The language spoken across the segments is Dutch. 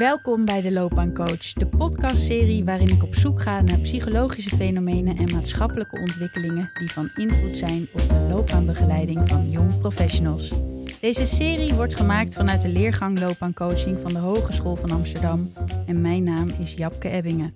Welkom bij de Loopbaancoach, de podcastserie waarin ik op zoek ga naar psychologische fenomenen en maatschappelijke ontwikkelingen die van invloed zijn op de loopbaanbegeleiding van jong professionals. Deze serie wordt gemaakt vanuit de leergang loopbaancoaching van de Hogeschool van Amsterdam en mijn naam is Japke Ebbingen.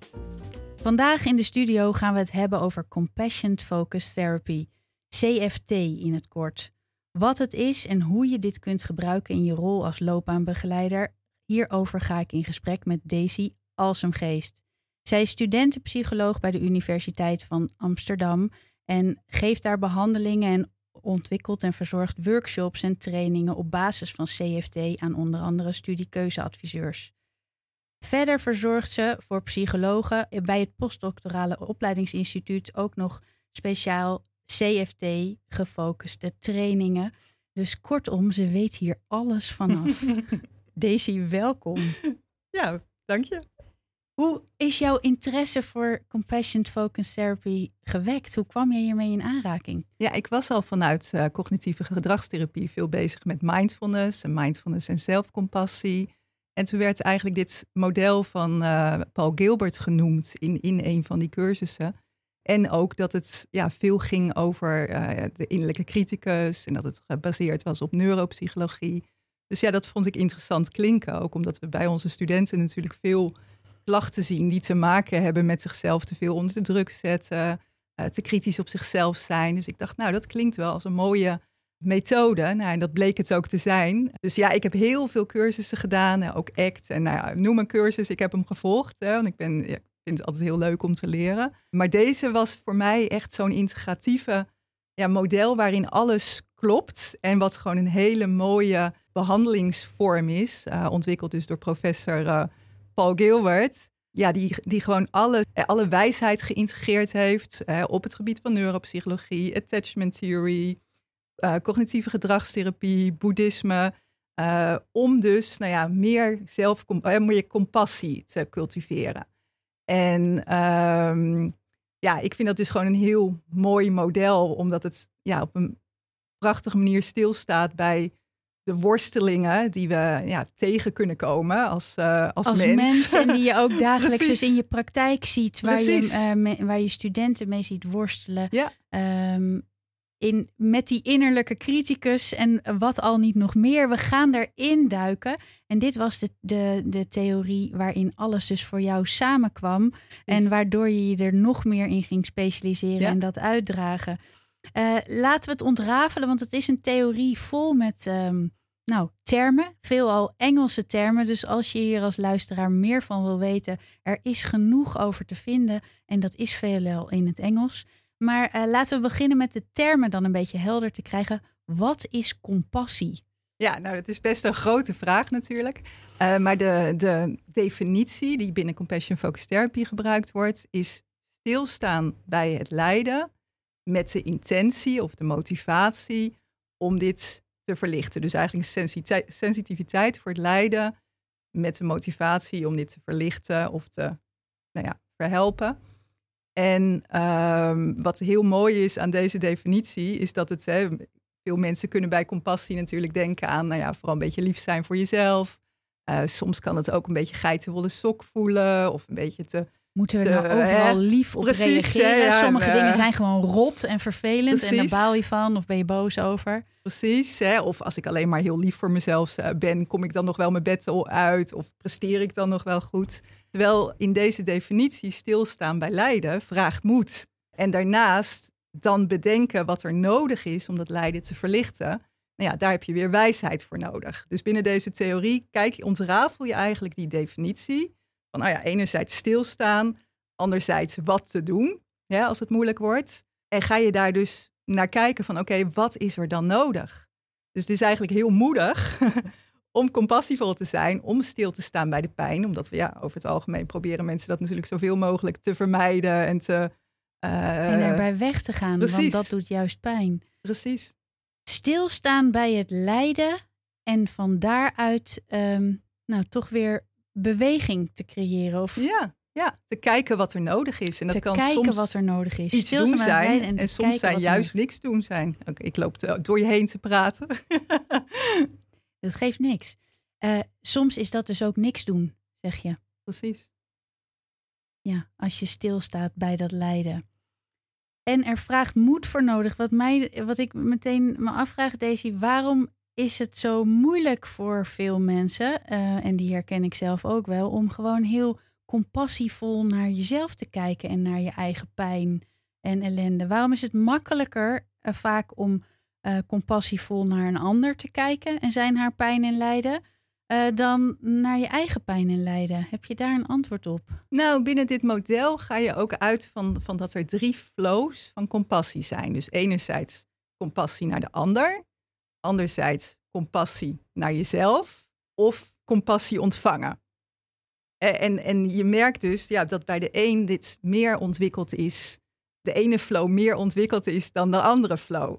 Vandaag in de studio gaan we het hebben over Compassion Focused Therapy, CFT in het kort. Wat het is en hoe je dit kunt gebruiken in je rol als loopbaanbegeleider Hierover ga ik in gesprek met Daisy Alsemgeest. Zij is studentenpsycholoog bij de Universiteit van Amsterdam en geeft daar behandelingen en ontwikkelt en verzorgt workshops en trainingen op basis van CFT aan onder andere studiekeuzeadviseurs. Verder verzorgt ze voor psychologen bij het postdoctorale opleidingsinstituut ook nog speciaal CFT gefocuste trainingen. Dus kortom, ze weet hier alles vanaf. Daisy, welkom. Ja, dank je. Hoe is jouw interesse voor Compassion Focused Therapy gewekt? Hoe kwam je hiermee in aanraking? Ja, ik was al vanuit uh, cognitieve gedragstherapie veel bezig met mindfulness en mindfulness en zelfcompassie. En toen werd eigenlijk dit model van uh, Paul Gilbert genoemd in, in een van die cursussen. En ook dat het ja, veel ging over uh, de innerlijke criticus en dat het gebaseerd was op neuropsychologie. Dus ja, dat vond ik interessant klinken. Ook omdat we bij onze studenten natuurlijk veel klachten zien die te maken hebben met zichzelf te veel onder de druk zetten, uh, te kritisch op zichzelf zijn. Dus ik dacht, nou, dat klinkt wel als een mooie methode. Nou, en dat bleek het ook te zijn. Dus ja, ik heb heel veel cursussen gedaan, ook ACT. En nou noem een cursus, ik heb hem gevolgd. Hè, want ik, ben, ja, vind het altijd heel leuk om te leren. Maar deze was voor mij echt zo'n integratieve ja, model waarin alles klopt. En wat gewoon een hele mooie behandelingsvorm is, uh, ontwikkeld dus door professor uh, Paul Gilbert. Ja, die, die gewoon alle, eh, alle wijsheid geïntegreerd heeft op het gebied van neuropsychologie, attachment theory, cognitieve gedragstherapie, boeddhisme. om dus nou ja, meer, zelf, meer compassie te cultiveren. En um, ja, ik vind dat dus gewoon een heel mooi model, omdat het ja, op een prachtige manier stilstaat bij de worstelingen die we ja, tegen kunnen komen als, uh, als, als mens. En die je ook dagelijks dus in je praktijk ziet, waar je, uh, waar je studenten mee ziet worstelen. Ja. Um, in, met die innerlijke criticus en wat al niet nog meer. We gaan erin duiken. En dit was de, de, de theorie waarin alles dus voor jou samenkwam. En waardoor je je er nog meer in ging specialiseren en dat uitdragen. Uh, laten we het ontrafelen, want het is een theorie vol met um, nou, termen, veelal Engelse termen. Dus als je hier als luisteraar meer van wil weten, er is genoeg over te vinden. En dat is veelal in het Engels. Maar uh, laten we beginnen met de termen dan een beetje helder te krijgen. Wat is compassie? Ja, nou, dat is best een grote vraag natuurlijk. Uh, maar de, de definitie die binnen Compassion Focused Therapy gebruikt wordt, is stilstaan bij het lijden met de intentie of de motivatie om dit te verlichten. Dus eigenlijk sensitiviteit voor het lijden met de motivatie om dit te verlichten of te nou ja, verhelpen. En um, wat heel mooi is aan deze definitie, is dat het, veel mensen kunnen bij compassie natuurlijk denken aan, nou ja, vooral een beetje lief zijn voor jezelf. Uh, soms kan het ook een beetje geitenwolle sok voelen of een beetje te Moeten we nou overal lief op Precies, reageren? Sommige dingen zijn gewoon rot en vervelend en daar baal je van of ben je boos over. Precies, hè? of als ik alleen maar heel lief voor mezelf eh, ben, kom ik dan nog wel mijn bed uit of presteer ik dan nog wel goed? Terwijl in deze definitie stilstaan bij lijden vraagt moed. En daarnaast dan bedenken wat er nodig is om dat lijden te verlichten. Nou ja, daar heb je weer wijsheid voor nodig. Dus binnen deze theorie kijk, ontrafel je eigenlijk die definitie van, nou ja, enerzijds stilstaan, anderzijds wat te doen, ja, als het moeilijk wordt. En ga je daar dus naar kijken van, oké, wat is er dan nodig? Dus het is eigenlijk heel moedig om compassievol te zijn, om stil te staan bij de pijn. Omdat we ja, over het algemeen proberen mensen dat natuurlijk zoveel mogelijk te vermijden en te... Uh, en erbij weg te gaan, precies. want dat doet juist pijn. Precies. Stilstaan bij het lijden en van daaruit um, nou, toch weer beweging te creëren. Of... Ja, Ja, te kijken wat er nodig is. En dat te kan kijken soms wat er nodig is. iets doen zijn. En, soms zijn juist niks doen zijn. Oké, ik loop door je heen te praten. Dat geeft niks. Eh, soms is dat dus ook niks doen, zeg je. Precies. Ja, als je stilstaat bij dat lijden. En er vraagt moed voor nodig. Wat, mij, wat ik meteen me afvraag, Daisy, waarom is het zo moeilijk voor veel mensen, eh, en die herken ik zelf ook wel, om gewoon heel compassievol naar jezelf te kijken en naar je eigen pijn en ellende? Waarom is het makkelijker eh, vaak om eh, compassievol naar een ander te kijken en zijn haar pijn en lijden, dan naar je eigen pijn en lijden? Heb je daar een antwoord op? Nou, binnen dit model ga je ook uit van, van dat er drie flows van compassie zijn. Dus enerzijds compassie naar de ander, anderzijds compassie naar jezelf of compassie ontvangen. En, en, je merkt dus ja, dat bij de een dit meer ontwikkeld is, de ene flow meer ontwikkeld is dan de andere flow.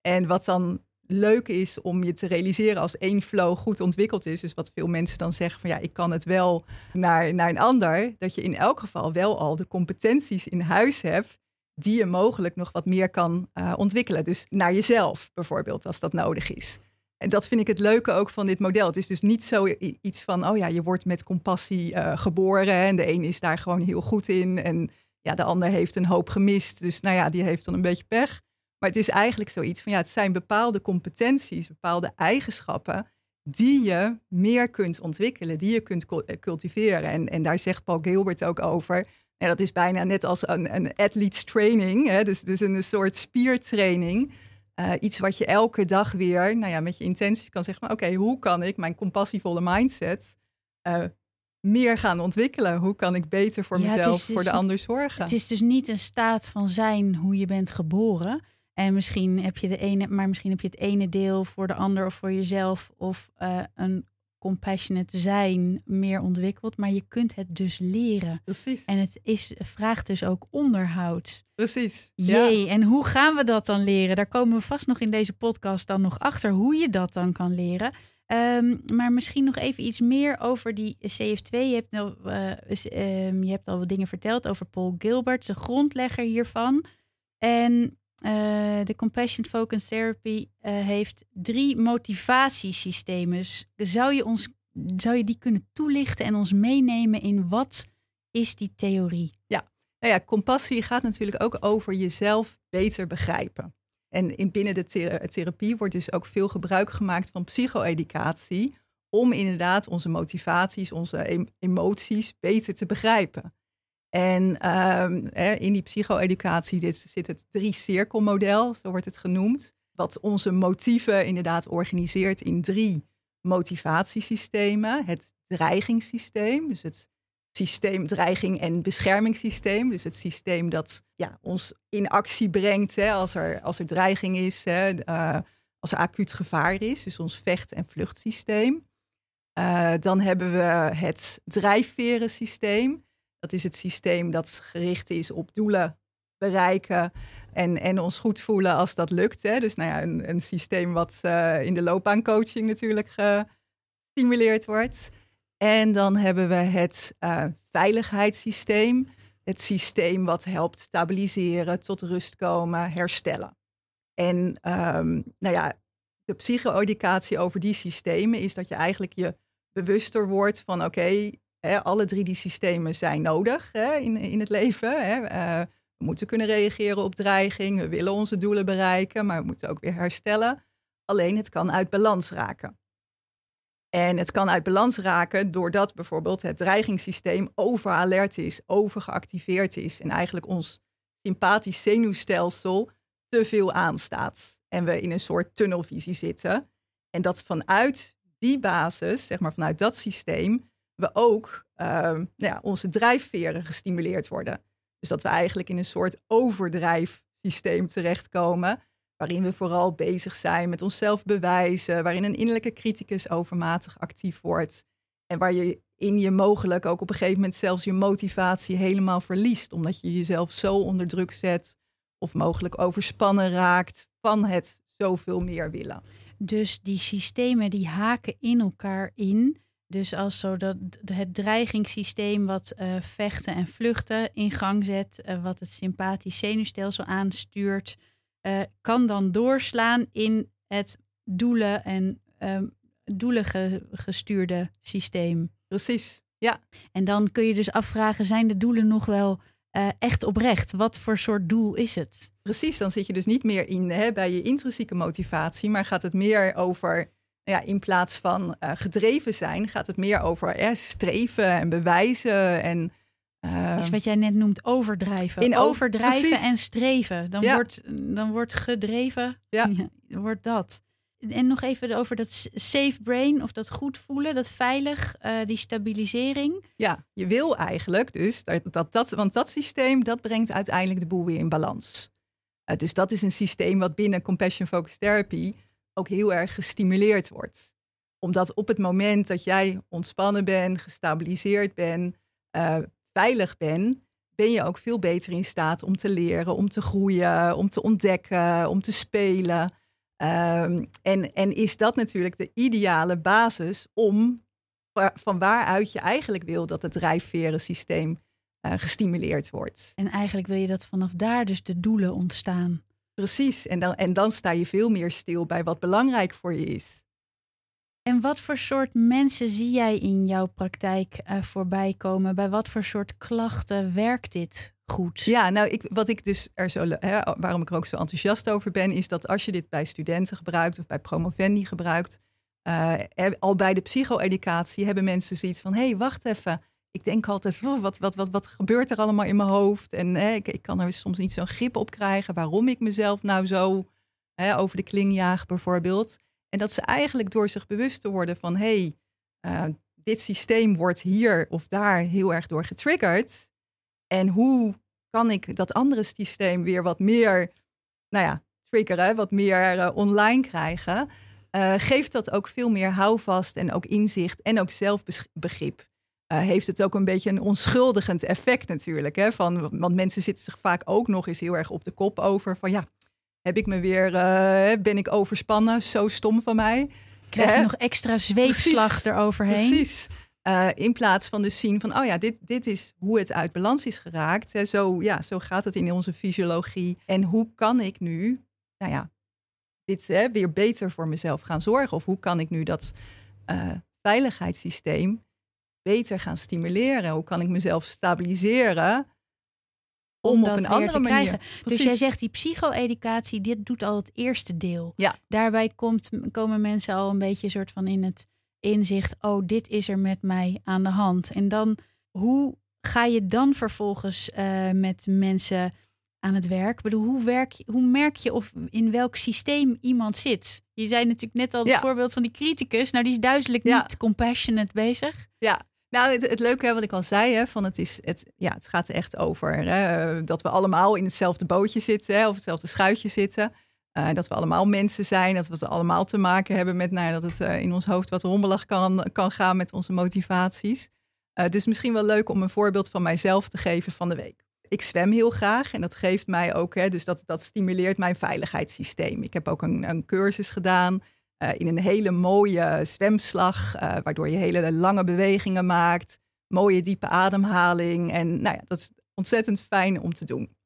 En wat dan leuk is om je te realiseren als één flow goed ontwikkeld is, dus wat veel mensen dan zeggen van ja, ik kan het wel naar, naar een ander, dat je in elk geval wel al de competenties in huis hebt die je mogelijk nog wat meer kan uh, ontwikkelen. Dus naar jezelf bijvoorbeeld, als dat nodig is. En dat vind ik het leuke ook van dit model. Het is dus niet zo iets van, oh ja, je wordt met compassie uh, geboren en de een is daar gewoon heel goed in en ja, de ander heeft een hoop gemist. Dus nou ja, die heeft dan een beetje pech. Maar het is eigenlijk zoiets van, ja, het zijn bepaalde competenties, bepaalde eigenschappen die je meer kunt ontwikkelen, die je kunt cultiveren. En, en daar zegt Paul Gilbert ook over. En dat is bijna net als een, een athletes training, hè? Dus, dus een soort spiertraining. Uh, iets wat je elke dag weer, nou ja, met je intenties kan zeggen, oké, okay, hoe kan ik mijn compassievolle mindset uh, meer gaan ontwikkelen? Hoe kan ik beter voor Ja, mezelf, dus voor de ander zorgen? Het is dus niet een staat van zijn hoe je bent geboren. En misschien heb je de ene, maar misschien heb je het ene deel voor de ander of voor jezelf of uh, een compassionate zijn meer ontwikkeld. Maar je kunt het dus leren. Precies. En het is, vraagt dus ook onderhoud. Precies. Jee, Ja. en hoe gaan we dat dan leren? Daar komen we vast nog in deze podcast dan nog achter hoe je dat dan kan leren. Ehm, maar misschien nog even iets meer over die CF2. Je hebt, nou, uh, um, je hebt al wat dingen verteld over Paul Gilbert, de grondlegger hiervan. En de Compassion Focused Therapy uh, heeft drie motivatiesystemen. Zou je, ons, zou je die kunnen toelichten en ons meenemen in wat is die theorie? Ja, nou ja, compassie gaat natuurlijk ook over jezelf beter begrijpen. En in binnen de thera therapie wordt dus ook veel gebruik gemaakt van psycho-educatie om inderdaad onze motivaties, onze emoties beter te begrijpen. En um, in die psycho-educatie zit het drie-cirkelmodel, zo wordt het genoemd, wat onze motieven inderdaad organiseert in drie motivatiesystemen. Het dreigingssysteem, dus het systeem dreiging en beschermingssysteem. Dus het systeem dat ja, ons in actie brengt hè, als, er, als er dreiging is, hè, uh, als er acuut gevaar is. Dus ons vecht- en vluchtsysteem. Uh, dan hebben we het drijfverensysteem. Dat is het systeem dat gericht is op doelen bereiken en, en ons goed voelen als dat lukt. Hè. Dus nou ja, een, een systeem wat uh, in de loopbaancoaching natuurlijk gestimuleerd wordt. En dan hebben we het uh, veiligheidssysteem. Het systeem wat helpt stabiliseren, tot rust komen, herstellen. En um, nou ja, de psycho-educatie over die systemen is dat je eigenlijk je bewuster wordt van oké, alle drie die systemen zijn nodig in, in het leven. Uh, we moeten kunnen reageren op dreiging, we willen onze doelen bereiken, maar we moeten ook weer herstellen. Alleen het kan uit balans raken. En het kan uit balans raken doordat bijvoorbeeld het dreigingssysteem overalert is, overgeactiveerd is en eigenlijk ons sympathisch zenuwstelsel te veel aanstaat. En we in een soort tunnelvisie zitten. En dat vanuit die basis, zeg maar vanuit dat systeem, we ook uh, nou ja, onze drijfveren gestimuleerd worden. Dus dat we eigenlijk in een soort overdrijfsysteem terechtkomen, waarin we vooral bezig zijn met onszelf bewijzen, waarin een innerlijke criticus overmatig actief wordt en waar je in je mogelijk ook op een gegeven moment zelfs je motivatie helemaal verliest, omdat je jezelf zo onder druk zet of mogelijk overspannen raakt van het zoveel meer willen. Dus die systemen die haken in elkaar in Dus als zo dat het dreigingssysteem wat uh, vechten en vluchten in gang zet, uh, wat het sympathisch zenuwstelsel aanstuurt, uh, kan dan doorslaan in het doelen en um, doelen gestuurde systeem. Precies, ja. En dan kun je dus afvragen, zijn de doelen nog wel echt oprecht? Wat voor soort doel is het? Precies, dan zit je dus niet meer in, hè, bij je intrinsieke motivatie, maar gaat het meer over ja, in plaats van uh, gedreven zijn, gaat het meer over streven en bewijzen. En, uh, is wat jij net noemt overdrijven. In overdrijven en streven. Dan, wordt, dan wordt gedreven, ja. wordt dat. En nog even over dat safe brain of dat goed voelen, dat veilig, uh, die stabilisering. Ja, je wil eigenlijk dus dat, dat, dat, want dat systeem dat brengt uiteindelijk de boel weer in balans. Uh, dus dat is een systeem wat binnen Compassion Focused Therapy ook heel erg gestimuleerd wordt. Omdat op het moment dat jij ontspannen bent, gestabiliseerd bent, uh, veilig bent, ben je ook veel beter in staat om te leren, om te groeien, om te ontdekken, om te spelen. Um, en, en is dat natuurlijk de ideale basis om van waaruit je eigenlijk wil dat het drijfverensysteem uh, gestimuleerd wordt. En eigenlijk wil je dat vanaf daar dus de doelen ontstaan. Precies, en dan, en dan sta je veel meer stil bij wat belangrijk voor je is. En wat voor soort mensen zie jij in jouw praktijk uh, voorbij komen? Bij wat voor soort klachten werkt dit goed? Ja, nou, ik, wat ik dus er zo, hè, waarom ik er ook zo enthousiast over ben, is dat als je dit bij studenten gebruikt of bij promovendi gebruikt, uh, al bij de psycho-educatie hebben mensen zoiets van: hé, hey, wacht even ik denk altijd, wat, wat, wat, wat gebeurt er allemaal in mijn hoofd? En hè, ik, ik kan er soms niet zo'n grip op krijgen waarom ik mezelf nou zo hè, over de kling jaag bijvoorbeeld. En dat ze eigenlijk door zich bewust te worden van, hé, hey, uh, dit systeem wordt hier of daar heel erg door getriggerd. En hoe kan ik dat andere systeem weer wat meer, nou ja, triggeren, wat meer uh, online krijgen? Uh, geeft dat ook veel meer houvast en ook inzicht en ook zelfbegrip. Uh, heeft het ook een beetje een onschuldigend effect natuurlijk. Hè? Van, want mensen zitten zich vaak ook nog eens heel erg op de kop over van ja, heb ik me weer, uh, ben ik overspannen, zo stom van mij. Krijg je nog extra zweepslag precies, eroverheen? Precies. Uh, in plaats van dus zien van, oh ja, dit, dit is hoe het uit balans is geraakt. Hè? Zo, ja, zo gaat het in onze fysiologie. En hoe kan ik nu, nou ja, dit hè, weer beter voor mezelf gaan zorgen? Of hoe kan ik nu dat veiligheidssysteem beter gaan stimuleren? Hoe kan ik mezelf stabiliseren? Om, op een andere manier. Krijgen. Dus jij zegt die psycho-educatie, dit doet al het eerste deel. Ja. Daarbij komt, komen mensen al een beetje soort van in het inzicht, oh, dit is er met mij aan de hand. En dan, hoe ga je dan vervolgens uh, met mensen aan het werk? Ik bedoel, hoe, werk, hoe merk je of in welk systeem iemand zit? Je zei natuurlijk net al het voorbeeld van die criticus. Nou, die is duidelijk niet compassionate bezig. Ja, nou, het, het leuke wat ik al zei, hè, van het, is, het, ja, het gaat echt over hè, dat we allemaal in hetzelfde bootje zitten hè, of hetzelfde schuitje zitten. Uh, dat we allemaal mensen zijn, dat we het allemaal te maken hebben met nou, dat het uh, in ons hoofd wat rommelig kan, kan gaan met onze motivaties. Dus misschien wel leuk om een voorbeeld van mijzelf te geven van de week. Ik zwem heel graag en dat geeft mij ook, hè, dus dat, dat stimuleert mijn veiligheidssysteem. Ik heb ook een, een cursus gedaan uh, in een hele mooie zwemslag, uh, waardoor je hele lange bewegingen maakt, mooie diepe ademhaling. En nou ja, dat is ontzettend fijn om te doen.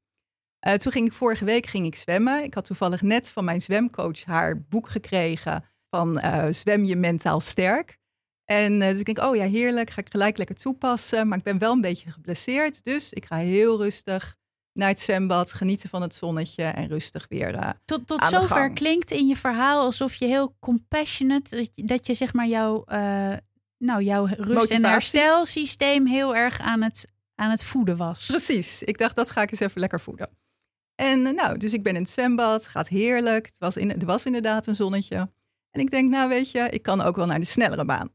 Uh, toen ging ik vorige week ging ik zwemmen. Ik had toevallig net van mijn zwemcoach haar boek gekregen van Zwem je mentaal sterk. En dus ik denk, oh ja, heerlijk, ga ik gelijk lekker toepassen. Maar ik ben wel een beetje geblesseerd, dus ik ga heel rustig naar het zwembad, genieten van het zonnetje en rustig weer. Uh, tot tot zover klinkt in je verhaal alsof je heel compassionate, dat je, dat je zeg maar jouw, uh, nou, jouw rust- Motivatie. en herstelsysteem heel erg aan het, aan het voeden was. Precies. Ik dacht, dat ga ik eens even lekker voeden. En uh, nou, dus ik ben in het zwembad, gaat heerlijk. Het was, in, er was inderdaad een zonnetje. En ik denk, nou weet je, ik kan ook wel naar de snellere baan.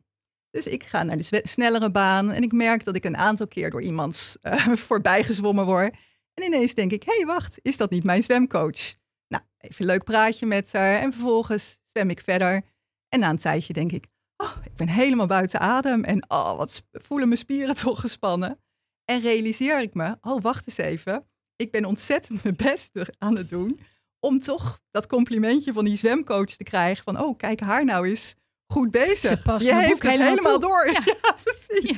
Dus ik ga naar de snellere baan en ik merk dat ik een aantal keer door iemand voorbij gezwommen word. En ineens denk ik, hé, hey, wacht, is dat niet mijn zwemcoach? Nou, even een leuk praatje met haar en vervolgens zwem ik verder. En na een tijdje denk ik, oh, ik ben helemaal buiten adem en oh, wat voelen mijn spieren toch gespannen. En realiseer ik me, oh, wacht eens even, ik ben ontzettend mijn best aan het doen om toch dat complimentje van die zwemcoach te krijgen van, oh, kijk haar nou eens, goed bezig. Ze je heeft het helemaal helemaal door. Ja. Ja, precies.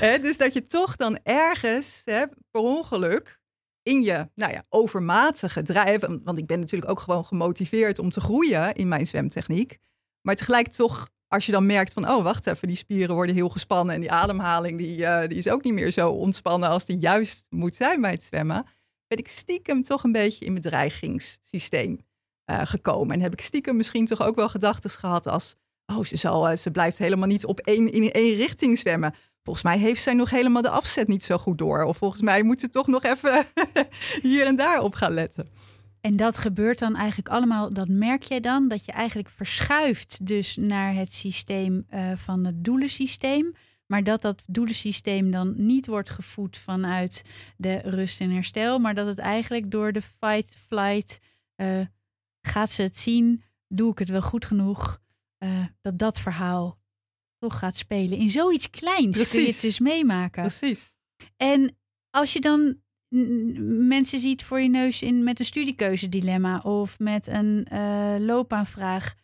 Ja. Dus dat je toch dan ergens per ongeluk in je nou ja, overmatige drijf, want ik ben natuurlijk ook gewoon gemotiveerd om te groeien in mijn zwemtechniek, maar tegelijk toch als je dan merkt van, oh wacht even, die spieren worden heel gespannen en die ademhaling die, eh, die is ook niet meer zo ontspannen als die juist moet zijn bij het zwemmen, ben ik stiekem toch een beetje in mijn dreigingssysteem eh, gekomen. En heb ik stiekem misschien toch ook wel gedachten gehad als, oh ze, zal, eh, ze blijft helemaal niet op één, in één richting zwemmen. Volgens mij heeft zij nog helemaal de afzet niet zo goed door. Of volgens mij moet ze toch nog even hier en daar op gaan letten. En dat gebeurt dan eigenlijk allemaal, dat merk je dan, dat je eigenlijk verschuift dus naar het systeem eh, van het doelensysteem. Maar dat dat doelensysteem dan niet wordt gevoed vanuit de rust en herstel, maar dat het eigenlijk door de fight, flight, eh, gaat ze het zien, doe ik het wel goed genoeg, eh, dat dat verhaal toch gaat spelen. In zoiets kleins kun je het Precies. dus meemaken. Precies. En als je dan mensen ziet voor je neus in, met een studiekeuzedilemma of met een eh, loopbaanvraag,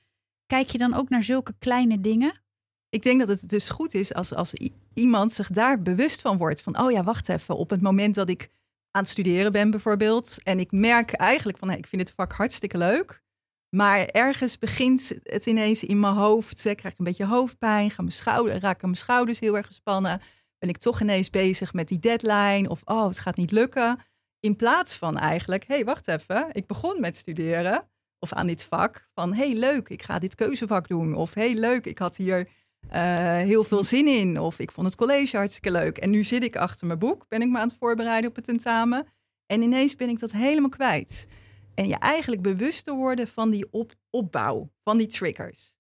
kijk je dan ook naar zulke kleine dingen? Ik denk dat het dus goed is als, als iemand zich daar bewust van wordt. Van, oh ja, wacht even. Op het moment dat ik aan het studeren ben bijvoorbeeld. En ik merk eigenlijk van, hé, ik vind het vak hartstikke leuk. Maar ergens begint het ineens in mijn hoofd. Ik krijg een beetje hoofdpijn. Gaan mijn schouder, raken mijn schouders heel erg gespannen. Ben ik toch ineens bezig met die deadline. Of, oh, het gaat niet lukken. In plaats van eigenlijk, hé, hey, wacht even. Ik begon met studeren. Of aan dit vak. Van, hey, leuk, ik ga dit keuzevak doen. Of, hey, leuk, ik had hier heel veel zin in. Of ik vond het college hartstikke leuk. En nu zit ik achter mijn boek, ben ik me aan het voorbereiden op het tentamen. En ineens ben ik dat helemaal kwijt. En je eigenlijk bewust te worden van die op- opbouw, van die triggers.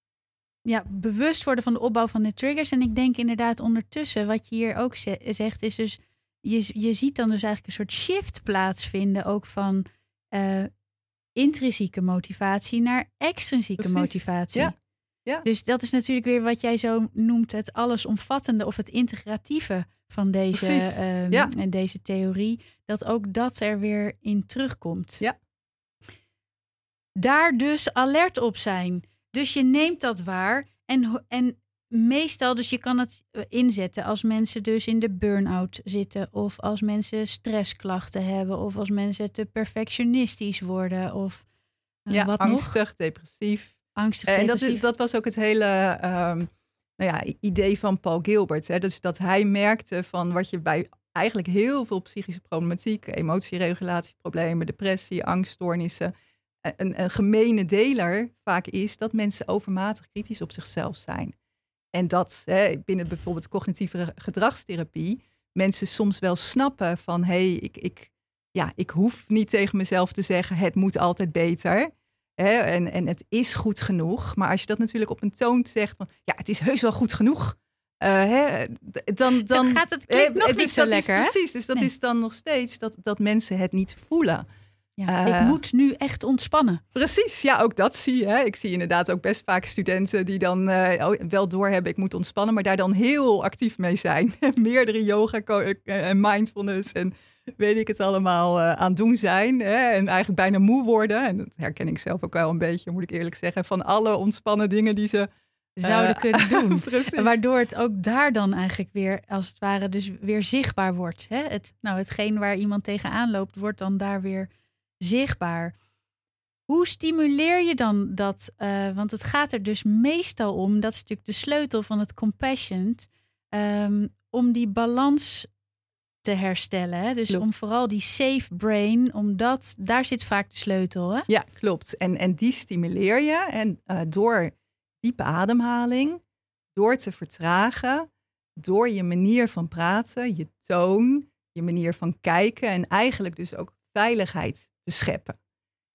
Ja, bewust worden van de opbouw van de triggers. En ik denk inderdaad ondertussen, wat je hier ook ze- zegt, is dus, je, je ziet dan dus eigenlijk een soort shift plaatsvinden ook van eh, intrinsieke motivatie naar extrinsieke Precies, motivatie. ja. Ja. Dus dat is natuurlijk weer wat jij zo noemt het allesomvattende of het integratieve van deze, ehm, ja. en deze theorie. Dat ook dat er weer in terugkomt. Ja. Daar dus alert op zijn. Dus je neemt dat waar en, en meestal, dus je kan het eh, inzetten als mensen dus in de burn-out zitten of als mensen stressklachten hebben of als mensen te perfectionistisch worden of eh, ja, wat nog? angstig, depressief. Angstig, En dat, is- dat was ook het hele ehm, nou ja, idee van Paul Gilbert. Hè? Dus dat hij merkte van wat je bij eigenlijk heel veel psychische problematiek, emotieregulatieproblemen, depressie, angststoornissen, eh, een, een gemene deler vaak is dat mensen overmatig kritisch op zichzelf zijn. En dat hè, binnen bijvoorbeeld cognitieve gedragstherapie mensen soms wel snappen van hé, hey, ik, ik, ja, ik hoef niet tegen mezelf te zeggen het moet altijd beter. Hè, en, en het is goed genoeg. Maar als je dat natuurlijk op een toon zegt van ja, het is heus wel goed genoeg. eh, hè, dan, dan gaat het klinkt hè, nog niet zo is lekker? Precies, dus dat Nee. is dan nog steeds dat, dat mensen het niet voelen. Ja, eh, ik moet nu echt ontspannen. Precies, ja, ook dat zie je. Hè. Ik zie inderdaad ook best vaak studenten die dan oh, wel doorhebben, ik moet ontspannen, maar daar dan heel actief mee zijn. Meerdere yoga en mindfulness en weet ik het allemaal eh, aan het doen zijn. Hè. En eigenlijk bijna moe worden. En dat herken ik zelf ook wel een beetje, moet ik eerlijk zeggen, van alle ontspannen dingen die ze Zouden eh, kunnen doen. Waardoor het ook daar dan eigenlijk weer, als het ware, dus weer zichtbaar wordt. Hè? Het, nou, hetgeen waar iemand tegenaan loopt, wordt dan daar weer zichtbaar. Hoe stimuleer je dan dat? eh, want het gaat er dus meestal om, dat is natuurlijk de sleutel van het compassion, ehm, om die balans te herstellen. Hè? Dus Klopt. om vooral die safe brain, omdat daar zit vaak de sleutel. Hè? Ja, klopt. En, en die stimuleer je en eh, door diepe ademhaling, door te vertragen, door je manier van praten, je toon, je manier van kijken en eigenlijk dus ook veiligheid te scheppen.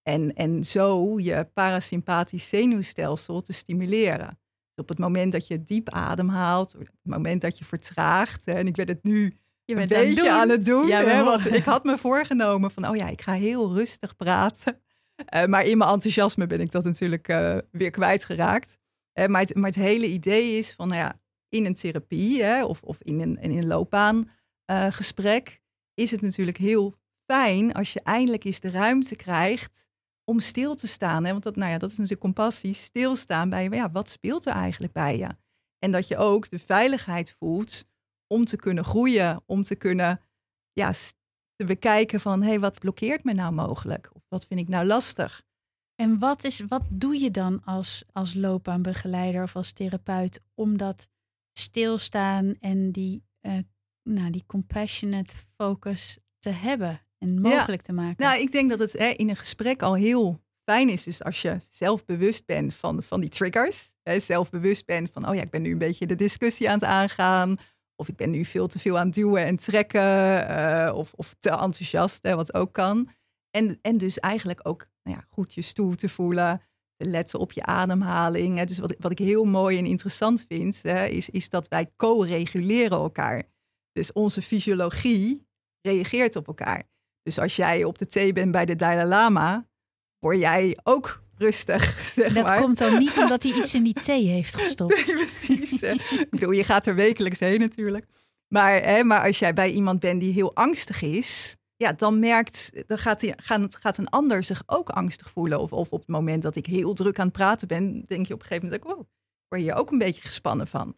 En, en zo je parasympathisch zenuwstelsel te stimuleren. Dus op het moment dat je diep ademhaalt, op het moment dat je vertraagt, en ik ben het nu Je een bent aan het beetje doen. aan het doen. Ja, hè, want ik had me voorgenomen van, oh ja, ik ga heel rustig praten. Eh, maar in mijn enthousiasme ben ik dat natuurlijk eh, weer kwijtgeraakt. Eh, maar, het, maar het hele idee is van, nou ja, in een therapie hè, of, of in een, in een loopbaangesprek is het natuurlijk heel fijn als je eindelijk eens de ruimte krijgt om stil te staan. Hè? Want dat, nou ja, dat is natuurlijk compassie. Stilstaan bij ja, wat speelt er eigenlijk bij je? En dat je ook de veiligheid voelt om te kunnen groeien, om te kunnen ja, te bekijken van hé, hey, wat blokkeert me nou mogelijk? Of wat vind ik nou lastig? En wat, is, wat doe je dan als, als loopbaanbegeleider of als therapeut om dat stilstaan en die, uh, nou, die compassionate focus te hebben en mogelijk te maken? Nou, ik denk dat het hè, in een gesprek al heel fijn is. Dus als je zelf bewust bent van, van die triggers, hè, zelf bewust bent van, oh ja, ik ben nu een beetje de discussie aan het aangaan. Of ik ben nu veel te veel aan duwen en trekken. Uh, of, of te enthousiast, hè, wat ook kan. En, en dus eigenlijk ook nou ja, goed je stoel te voelen. Te letten op je ademhaling. Dus wat, wat ik heel mooi en interessant vind, hè, is, is dat wij co-reguleren elkaar. Dus onze fysiologie reageert op elkaar. Dus als jij op de thee bent bij de Dalai Lama, word jij ook rustig. Zeg dat maar. komt dan niet omdat hij iets in die thee heeft gestopt. Nee, precies. ik bedoel, je gaat er wekelijks heen natuurlijk. Maar, hè, maar als jij bij iemand bent die heel angstig is, ja, dan merkt, dan gaat, die, gaat, gaat een ander zich ook angstig voelen. Of, of op het moment dat ik heel druk aan het praten ben, denk je op een gegeven moment, oh, word je hier ook een beetje gespannen van.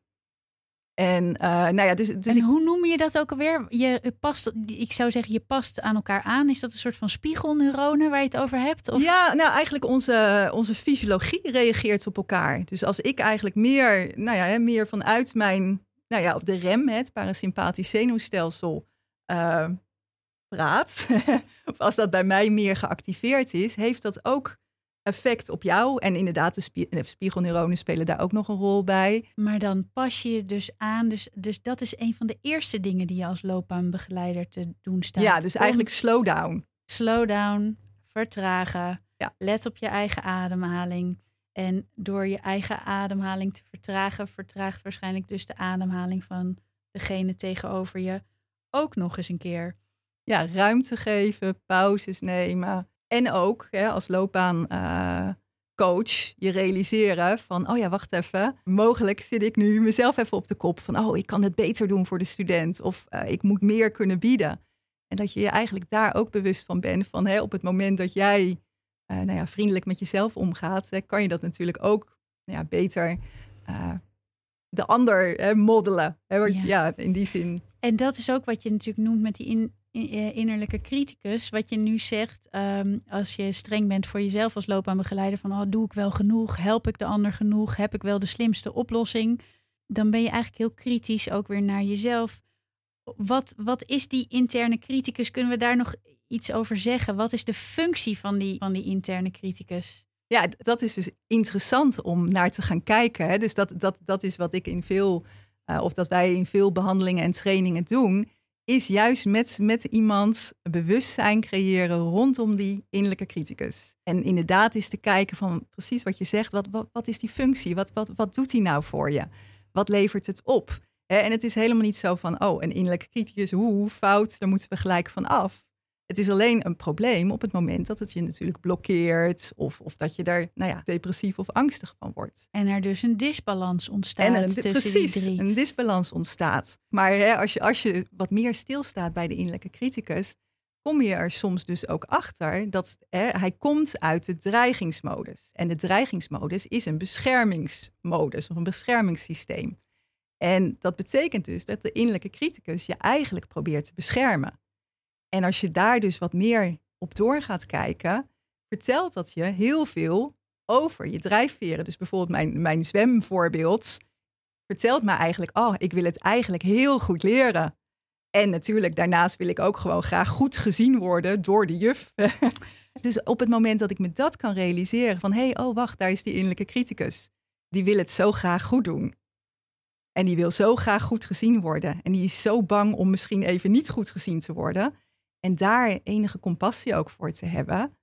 En, uh, nou ja, dus, dus en hoe noem je dat ook alweer? Je past, ik zou zeggen, je past aan elkaar aan. Is dat een soort van spiegelneuronen waar je het over hebt? Of? Ja, nou eigenlijk onze, onze fysiologie reageert op elkaar. Dus als ik eigenlijk meer, nou ja, meer vanuit mijn, nou ja, op de rem, het parasympathisch zenuwstelsel, uh, praat, of als dat bij mij meer geactiveerd is, heeft dat ook effect op jou. En inderdaad, de spiegelneuronen spelen daar ook nog een rol bij. Maar dan pas je je dus aan. Dus, dus dat is een van de eerste dingen die je als loopbaanbegeleider te doen staat. Ja, dus eigenlijk slow down. Slow down, vertragen. Ja. Let op je eigen ademhaling. En door je eigen ademhaling te vertragen, vertraagt waarschijnlijk dus de ademhaling van degene tegenover je ook nog eens een keer. Ja, ruimte geven, pauzes nemen. En ook hè, als loopbaancoach uh, je realiseren van, oh ja, wacht even. Mogelijk zit ik nu mezelf even op de kop van, oh, ik kan het beter doen voor de student. Of uh, ik moet meer kunnen bieden. En dat je je eigenlijk daar ook bewust van bent van, hè, op het moment dat jij uh, nou ja, vriendelijk met jezelf omgaat, hè, kan je dat natuurlijk ook nou ja, beter de ander hè, moddelen. Hè, ja. ja, in die zin. En dat is ook wat je natuurlijk noemt met die in, eh, innerlijke criticus, wat je nu zegt, um, als je streng bent voor jezelf als loopbaanbegeleider, van oh, doe ik wel genoeg, help ik de ander genoeg, heb ik wel de slimste oplossing, dan ben je eigenlijk heel kritisch ook weer naar jezelf. Wat, wat is die interne criticus? Kunnen we daar nog iets over zeggen? Wat is de functie van die, van die interne criticus? Ja, dat is dus interessant om naar te gaan kijken. Hè? Dus dat, dat, dat is wat ik in veel, uh, of dat wij in veel behandelingen en trainingen doen is juist met, met iemand bewustzijn creëren rondom die innerlijke criticus. En inderdaad is te kijken van precies wat je zegt, wat, wat, wat is die functie? Wat, wat, wat doet hij nou voor je? Wat levert het op? en het is helemaal niet zo van, oh, een innerlijke criticus, hoe fout, daar moeten we gelijk van af. Het is alleen een probleem op het moment dat het je natuurlijk blokkeert of, of dat je daar nou ja, depressief of angstig van wordt. En er dus een disbalans ontstaat en er, tussen precies, die drie. een disbalans ontstaat. Maar hè, als, je, als je wat meer stilstaat bij de innerlijke criticus, kom je er soms dus ook achter dat hè, hij komt uit de dreigingsmodus. En de dreigingsmodus is een beschermingsmodus of een beschermingssysteem. En dat betekent dus dat de innerlijke criticus je eigenlijk probeert te beschermen. En als je daar dus wat meer op door gaat kijken, vertelt dat je heel veel over je drijfveren. Dus bijvoorbeeld mijn, mijn zwemvoorbeeld vertelt me eigenlijk, oh, ik wil het eigenlijk heel goed leren. En natuurlijk, daarnaast wil ik ook gewoon graag goed gezien worden door de juf. dus op het moment dat ik me dat kan realiseren, van hé, hey, oh wacht, daar is die innerlijke criticus. Die wil het zo graag goed doen. En die wil zo graag goed gezien worden. En die is zo bang om misschien even niet goed gezien te worden. En daar enige compassie ook voor te hebben,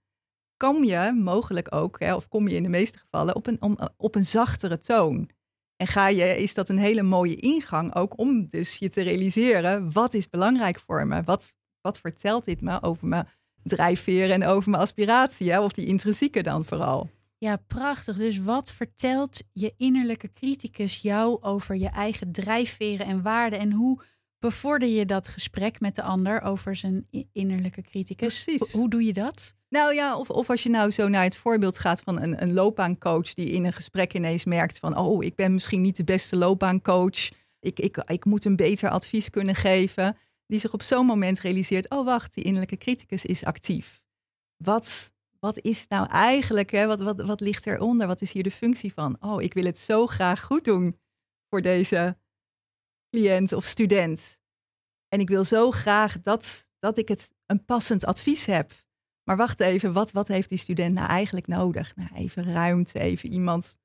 kom je mogelijk ook, hè, of kom je in de meeste gevallen, op een, op een zachtere toon. En ga je, is dat een hele mooie ingang ook om dus je te realiseren, wat is belangrijk voor me? Wat, wat vertelt dit me over mijn drijfveren en over mijn aspiratie? Hè? Of die intrinsieke dan vooral. Ja, prachtig. Dus wat vertelt je innerlijke criticus jou over je eigen drijfveren en waarden? En hoe bevorder je dat gesprek met de ander over zijn innerlijke criticus? Precies. Hoe doe je dat? Nou ja, of, of als je nou zo naar het voorbeeld gaat van een, een loopbaancoach die in een gesprek ineens merkt van, oh, ik ben misschien niet de beste loopbaancoach. Ik, ik, ik moet een beter advies kunnen geven. Die zich op zo'n moment realiseert, oh wacht, die innerlijke criticus is actief. Wat, wat is nou eigenlijk, hè? Wat, wat, wat ligt eronder? Wat is hier de functie van? Oh, ik wil het zo graag goed doen voor deze cliënt of student. En ik wil zo graag dat, dat ik het een passend advies heb. Maar wacht even, wat, wat heeft die student nou eigenlijk nodig? Nou, even ruimte, even iemand,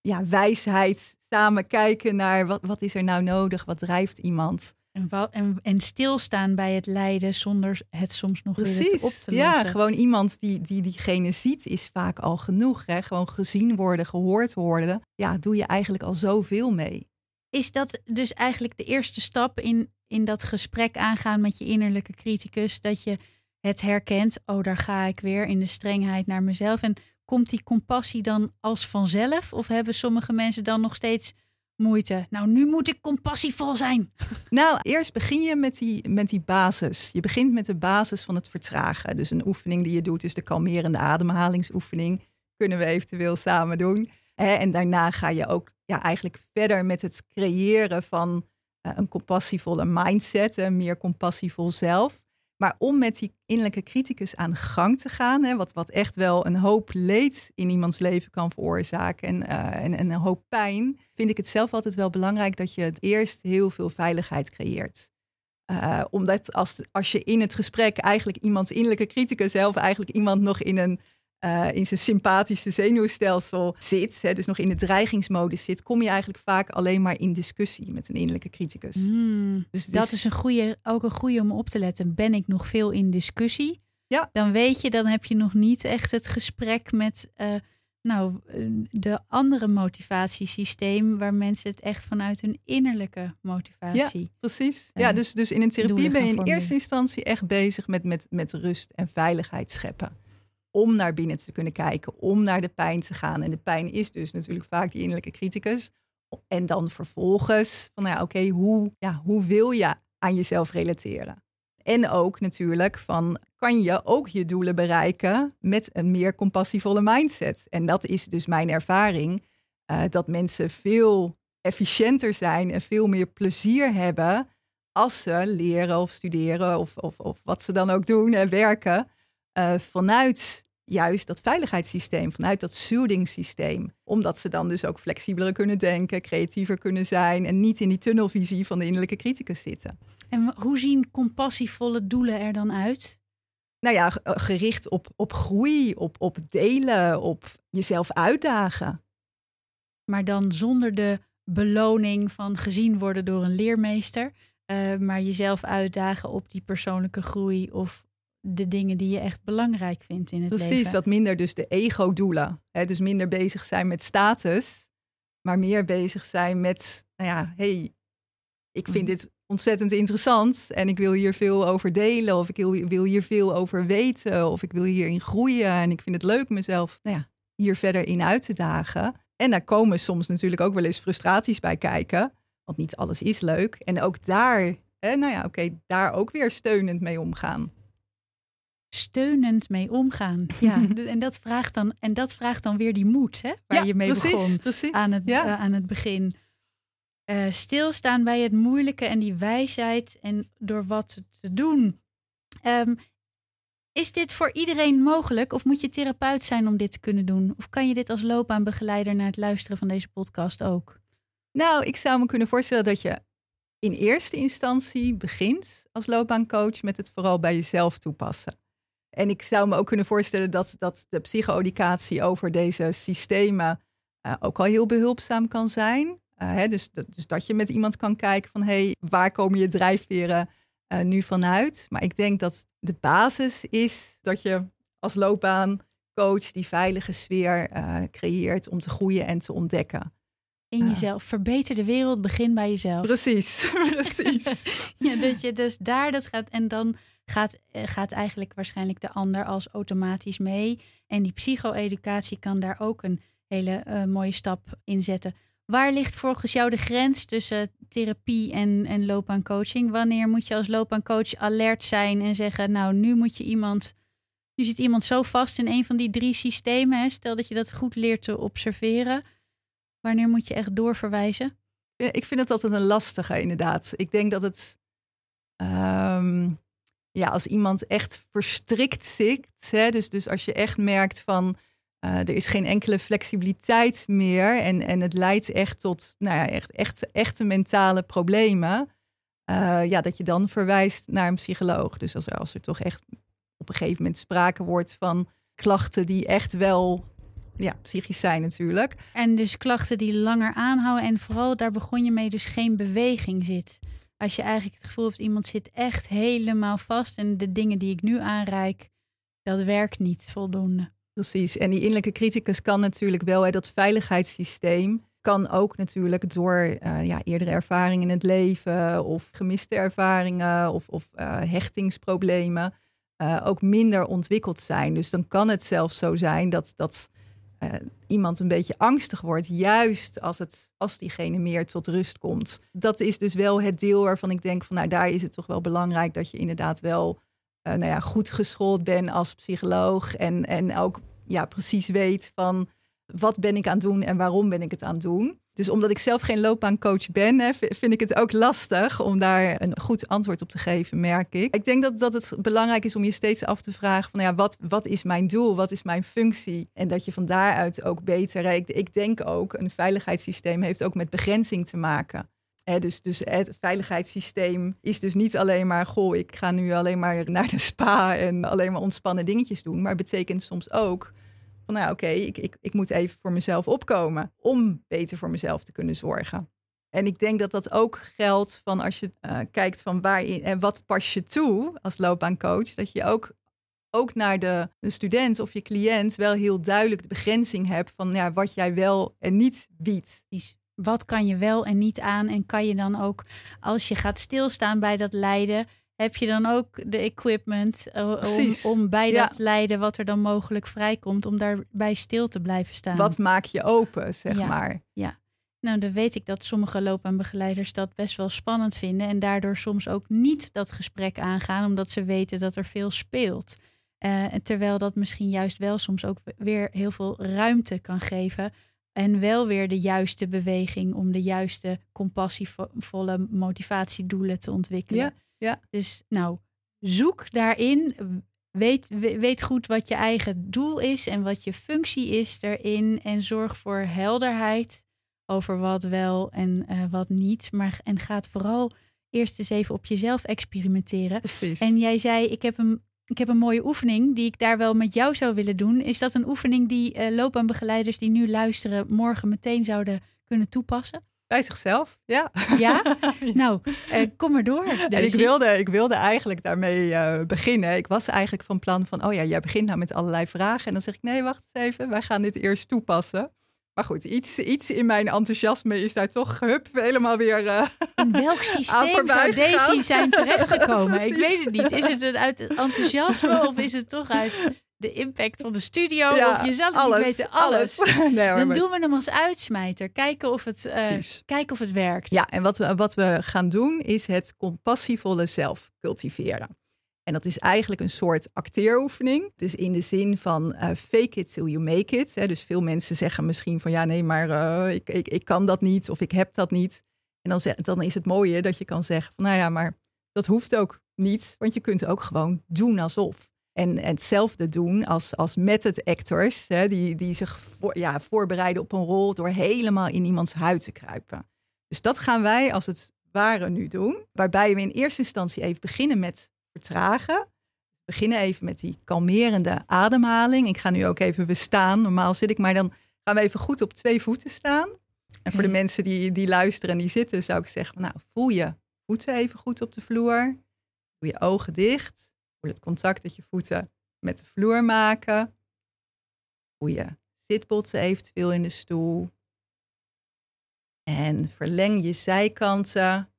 ja, wijsheid, samen kijken naar wat, wat is er nou nodig, wat drijft iemand. En, en, en stilstaan bij het lijden zonder het soms nog Precies, weer op te lossen. Ja, gewoon iemand die, die diegene ziet is vaak al genoeg. Hè? Gewoon gezien worden, gehoord worden. Ja, doe je eigenlijk al zoveel mee. Is dat dus eigenlijk de eerste stap in, in dat gesprek aangaan met je innerlijke criticus? Dat je het herkent, oh daar ga ik weer in de strengheid naar mezelf. En komt die compassie dan als vanzelf? Of hebben sommige mensen dan nog steeds moeite? Nou, nu moet ik compassievol zijn. Nou, eerst begin je met die, met die basis. Je begint met de basis van het vertragen. Dus een oefening die je doet is de kalmerende ademhalingsoefening. Kunnen we eventueel samen doen. En daarna ga je ook ja, eigenlijk verder met het creëren van eh, een compassievolle mindset. Een meer compassievol zelf. Maar om met die innerlijke criticus aan gang te gaan, hè, wat, wat echt wel een hoop leed in iemands leven kan veroorzaken en, uh, en, en, een hoop pijn, vind ik het zelf altijd wel belangrijk dat je het eerst heel veel veiligheid creëert. Uh, omdat als, als je in het gesprek eigenlijk iemands innerlijke criticus zelf eigenlijk iemand nog in een uh, in zijn sympathische zenuwstelsel zit, hè, dus nog in de dreigingsmodus zit, kom je eigenlijk vaak alleen maar in discussie met een innerlijke criticus. Hmm, dus dat is een goede, ook een goede om op te letten. Ben ik nog veel in discussie? Ja. Dan weet je, dan heb je nog niet echt het gesprek met uh, nou, de andere motivatiesysteem waar mensen het echt vanuit hun innerlijke motivatie. Ja, precies. ja, dus, dus in een therapie ben je in eerste instantie echt bezig met, met, met rust en veiligheid scheppen om naar binnen te kunnen kijken, om naar de pijn te gaan. En de pijn is dus natuurlijk vaak die innerlijke criticus. En dan vervolgens van, nou ja, oké, hoe, ja, hoe wil je aan jezelf relateren? En ook natuurlijk van, kan je ook je doelen bereiken met een meer compassievolle mindset? En dat is dus mijn ervaring, uh, dat mensen veel efficiënter zijn en veel meer plezier hebben als ze leren of studeren of, of, of wat ze dan ook doen en werken uh, vanuit juist dat veiligheidssysteem, vanuit dat soothing systeem. Omdat ze dan dus ook flexibeler kunnen denken, creatiever kunnen zijn en niet in die tunnelvisie van de innerlijke criticus zitten. En hoe zien compassievolle doelen er dan uit? Nou ja, eh, gericht op, op groei, op, op delen, op jezelf uitdagen. Maar dan zonder de beloning van gezien worden door een leermeester, uh, maar jezelf uitdagen op die persoonlijke groei of de dingen die je echt belangrijk vindt in het Precies, leven. Precies, wat minder dus de ego-doelen. Dus minder bezig zijn met status, maar meer bezig zijn met, nou ja, hey, ik vind mhm. dit ontzettend interessant en ik wil hier veel over delen of ik wil, wil hier veel over weten of ik wil hierin groeien en ik vind het leuk mezelf nou ja, hier verder in uit te dagen. En daar komen soms natuurlijk ook wel eens frustraties bij kijken, want niet alles is leuk. En ook daar, hè, nou ja, oké, daar ook weer steunend mee omgaan steunend mee omgaan. Ja, en dat vraagt dan, en dat vraagt dan weer die moed, hè, waar je mee begon precies. Aan, het, ja. uh, aan het begin. Uh, stilstaan bij het moeilijke en die wijsheid en door wat te doen. Um, is dit voor iedereen mogelijk of moet je therapeut zijn om dit te kunnen doen? Of kan je dit als loopbaanbegeleider naar het luisteren van deze podcast ook? Nou, ik zou me kunnen voorstellen dat je in eerste instantie begint als loopbaancoach met het vooral bij jezelf toepassen. En ik zou me ook kunnen voorstellen dat, dat de psycho-educatie over deze systemen uh, ook al heel behulpzaam kan zijn. Uh, hè, dus, dus dat je met iemand kan kijken van hé, hey, waar komen je drijfveren uh, nu vanuit? Maar ik denk dat de basis is dat je als loopbaancoach die veilige sfeer creëert om te groeien en te ontdekken. In jezelf. Verbeter de wereld, begin bij jezelf. Precies, precies. ja, dat je dus daar dat gaat en dan gaat, eh, gaat eigenlijk waarschijnlijk de ander als automatisch mee. En die psycho-educatie kan daar ook een hele uh, mooie stap in zetten. Waar ligt volgens jou de grens tussen therapie en, en loopbaancoaching? Wanneer moet je als loopbaancoach alert zijn en zeggen, nou, nu moet je iemand, nu zit iemand zo vast in een van die drie systemen. Stel dat je dat goed leert te observeren. Wanneer moet je echt doorverwijzen? Ik vind het altijd een lastige, inderdaad. Ik denk dat het, ehm, ja, als iemand echt verstrikt zit, hè, dus, dus als je echt merkt van, uh, er is geen enkele flexibiliteit meer en, en het leidt echt tot nou ja, echt, echt, echte mentale problemen. Uh, ja, dat je dan verwijst naar een psycholoog. Dus als, als er toch echt op een gegeven moment sprake wordt van klachten die echt wel ja, psychisch zijn natuurlijk. En dus klachten die langer aanhouden en vooral daar begon je mee dus geen beweging zit. Als je eigenlijk het gevoel hebt iemand zit echt helemaal vast en de dingen die ik nu aanreik, dat werkt niet voldoende. Precies. En die innerlijke criticus kan natuurlijk wel, hè, dat veiligheidssysteem kan ook natuurlijk door uh, ja, eerdere ervaringen in het leven of gemiste ervaringen of, of uh, hechtingsproblemen uh, ook minder ontwikkeld zijn. Dus dan kan het zelfs zo zijn dat, dat iemand een beetje angstig wordt, juist als, het, als diegene meer tot rust komt. Dat is dus wel het deel waarvan ik denk van nou daar is het toch wel belangrijk dat je inderdaad wel uh, nou ja, goed geschoold ben als psycholoog. En, en ook ja, precies weet van wat ben ik aan het doen en waarom ben ik het aan het doen. Dus omdat ik zelf geen loopbaancoach ben, vind ik het ook lastig om daar een goed antwoord op te geven, merk ik. Ik denk dat, dat het belangrijk is om je steeds af te vragen van ja, wat, wat is mijn doel, wat is mijn functie? En dat je van daaruit ook beter, ik, ik denk ook, een veiligheidssysteem heeft ook met begrenzing te maken dus, dus het veiligheidssysteem is dus niet alleen maar, goh, ik ga nu alleen maar naar de spa en alleen maar ontspannen dingetjes doen. Maar betekent soms ook van, nou oké, ik, ik, ik moet even voor mezelf opkomen om beter voor mezelf te kunnen zorgen. En ik denk dat dat ook geldt van als je uh, kijkt van waarin en wat pas je toe als loopbaancoach, dat je ook, ook naar de, de student of je cliënt wel heel duidelijk de begrenzing hebt van ja, wat jij wel en niet biedt wat kan je wel en niet aan? En kan je dan ook, als je gaat stilstaan bij dat lijden, heb je dan ook de equipment uh, om, om, bij dat lijden, wat er dan mogelijk vrijkomt, om daarbij stil te blijven staan? Wat maak je open, zeg maar? Ja. Nou, dan weet ik dat sommige loopbaanbegeleiders dat best wel spannend vinden en daardoor soms ook niet dat gesprek aangaan, omdat ze weten dat er veel speelt. Uh, terwijl dat misschien juist wel soms ook weer heel veel ruimte kan geven en wel weer de juiste beweging om de juiste compassievolle motivatiedoelen te ontwikkelen. Ja, ja. Dus nou, zoek daarin. Weet, weet goed wat je eigen doel is en wat je functie is erin. En zorg voor helderheid over wat wel en uh, wat niet. Maar, en gaat vooral eerst eens even op jezelf experimenteren. Precies. En jij zei, ik heb een ik heb een mooie oefening die ik daar wel met jou zou willen doen. Is dat een oefening die uh, loopbaanbegeleiders die nu luisteren morgen meteen zouden kunnen toepassen? Bij zichzelf, ja. Ja? Nou, uh, kom maar door. En ik wilde, ik wilde eigenlijk daarmee uh, beginnen. Ik was eigenlijk van plan van, oh ja, jij begint nou met allerlei vragen. En dan zeg ik, nee, wacht eens even, wij gaan dit eerst toepassen. Maar goed, iets, iets in mijn enthousiasme is daar toch hup, helemaal weer. Uh, in welk systeem zou Daisy zijn terechtgekomen? ik weet het niet. Is het uit enthousiasme of is het toch uit de impact van de studio? Ja, of jezelf alles, niet weten? Alles. alles. Nee, Dan doen we hem als uitsmijter. Kijken of het, uh, kijken of het werkt. Ja, en wat we, wat we gaan doen is het compassievolle zelf cultiveren. En dat is eigenlijk een soort acteeroefening. Dus in de zin van uh, fake it till you make it. Hè. Dus veel mensen zeggen misschien van ja, nee, maar uh, ik, ik, ik kan dat niet of ik heb dat niet. En dan, dan is het mooie dat je kan zeggen van nou ja, maar dat hoeft ook niet. Want je kunt ook gewoon doen alsof. En, hetzelfde doen als, als method actors, hè, die, die zich voor, ja, voorbereiden op een rol door helemaal in iemands huid te kruipen. Dus dat gaan wij als het ware nu doen. Waarbij we in eerste instantie even beginnen met vertragen. We beginnen even met die kalmerende ademhaling. Ik ga nu ook even we staan. Normaal zit ik, maar dan gaan we even goed op twee voeten staan. En voor de mensen die, die luisteren en die zitten, zou ik zeggen: Nou, voel je voeten even goed op de vloer. Doe je ogen dicht. Het contact dat je voeten met de vloer maken. Voel je zitbotsen eventueel in de stoel. En verleng je zijkanten.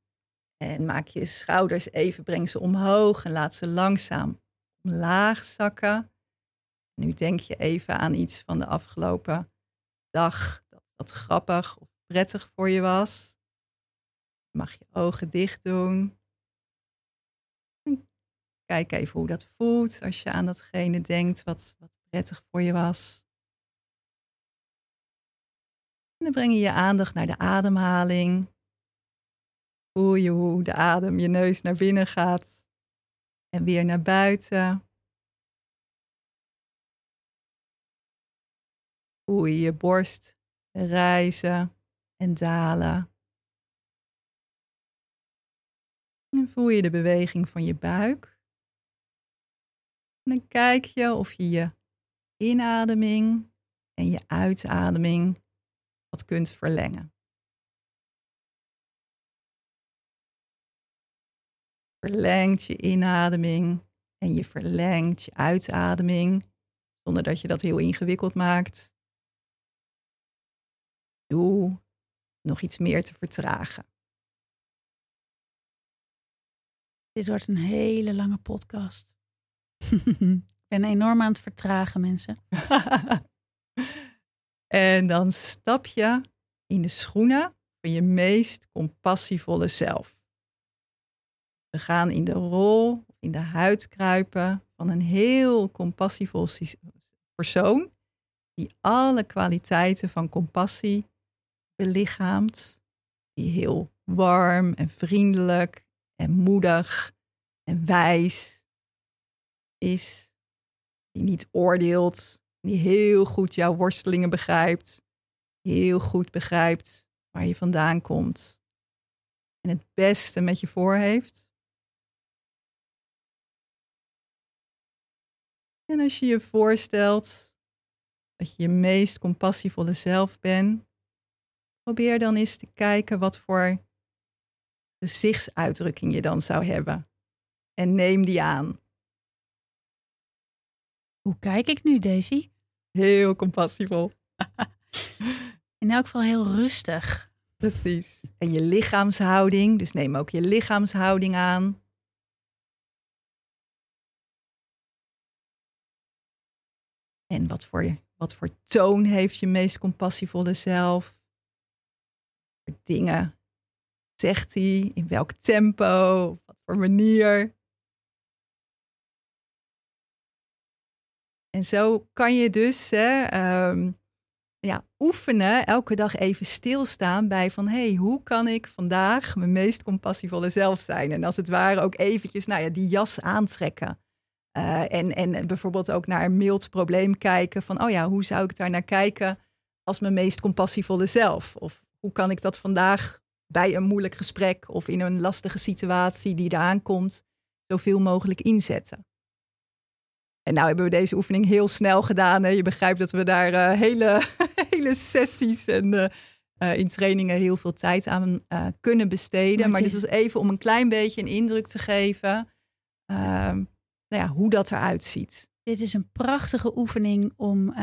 En maak je schouders even, breng ze omhoog en laat ze langzaam omlaag zakken. Nu denk je even aan iets van de afgelopen dag dat, dat grappig of prettig voor je was. Mag je ogen dicht doen. Kijk even hoe dat voelt als je aan datgene denkt wat, wat prettig voor je was. En dan breng je je aandacht naar de ademhaling. Voel je hoe de adem je neus naar binnen gaat en weer naar buiten. Voel je je borst rijzen en dalen. En voel je de beweging van je buik. Dan kijk je of je je inademing en je uitademing wat kunt verlengen. Verlengt je inademing en je verlengt je uitademing zonder dat je dat heel ingewikkeld maakt. Doe nog iets meer te vertragen. Dit wordt een hele lange podcast. Ik ben enorm aan het vertragen, mensen. en dan stap je in de schoenen van je meest compassievolle zelf. We gaan in de rol, in de huid kruipen van een heel compassievol persoon die alle kwaliteiten van compassie belichaamt, die heel warm en vriendelijk en moedig en wijs is, die niet oordeelt, die heel goed jouw worstelingen begrijpt, heel goed begrijpt waar je vandaan komt en het beste met je voor heeft. En als je je voorstelt dat je je meest compassievolle zelf bent, probeer dan eens te kijken wat voor gezichtsuitdrukking je dan zou hebben. En neem die aan. Hoe kijk ik nu, Daisy? Heel compassievol. In elk geval heel rustig. Precies. En je lichaamshouding, dus neem ook je lichaamshouding aan. En wat voor, wat voor toon heeft je meest compassievolle zelf? Dingen zegt hij? In welk tempo? Op wat voor manier? En zo kan je dus hè, ehm, ja, oefenen, elke dag even stilstaan bij van hé, hey, hoe kan ik vandaag mijn meest compassievolle zelf zijn? En als het ware ook eventjes nou ja, die jas aantrekken. Uh, en, en bijvoorbeeld ook naar een mild probleem kijken van oh ja, hoe zou ik daar naar kijken als mijn meest compassievolle zelf? Of hoe kan ik dat vandaag bij een moeilijk gesprek of in een lastige situatie die eraan komt, zoveel mogelijk inzetten? En nou hebben we deze oefening heel snel gedaan. Hè? Je begrijpt dat we daar uh, hele, hele sessies en uh, in trainingen heel veel tijd aan kunnen besteden. Maar dit was even om een klein beetje een indruk te geven ehm, nou ja, hoe dat eruit ziet. Dit is een prachtige oefening om,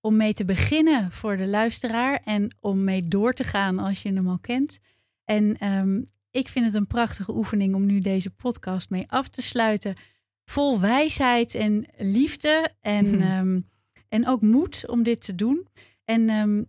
om mee te beginnen voor de luisteraar en om mee door te gaan als je hem al kent. En um, ik vind het een prachtige oefening om nu deze podcast mee af te sluiten vol wijsheid en liefde en, um, en ook moed om dit te doen. En um,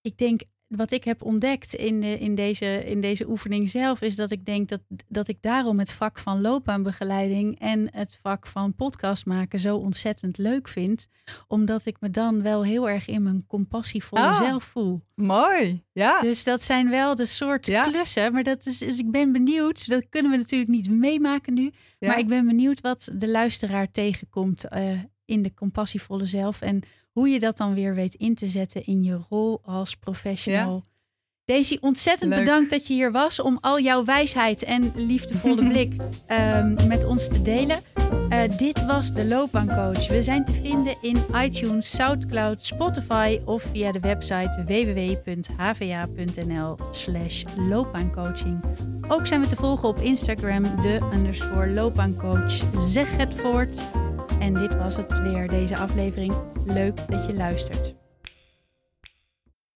ik denk, wat ik heb ontdekt in, de, in, deze, in deze oefening zelf, is dat ik denk dat, dat ik daarom het vak van loopbaanbegeleiding en het vak van podcast maken zo ontzettend leuk vind. Omdat ik me dan wel heel erg in mijn compassievolle ah, zelf voel. Mooi, ja. Dus dat zijn wel de soort klussen. Maar dat is, dus ik ben benieuwd, dat kunnen we natuurlijk niet meemaken nu. Maar ik ben benieuwd wat de luisteraar tegenkomt uh, in de compassievolle zelf. En hoe je dat dan weer weet in te zetten in je rol als professional. Ja. Daisy, ontzettend bedankt dat je hier was om al jouw wijsheid en liefdevolle blik um, met ons te delen. Uh, dit was de Loopbaancoach. We zijn te vinden in iTunes, Soundcloud, Spotify of via de website www.hva.nl/slash loopbaancoaching. Ook zijn we te volgen op Instagram, de underscore loopbaancoach. Zeg het voort. En dit was het weer, deze aflevering. Leuk dat je luistert.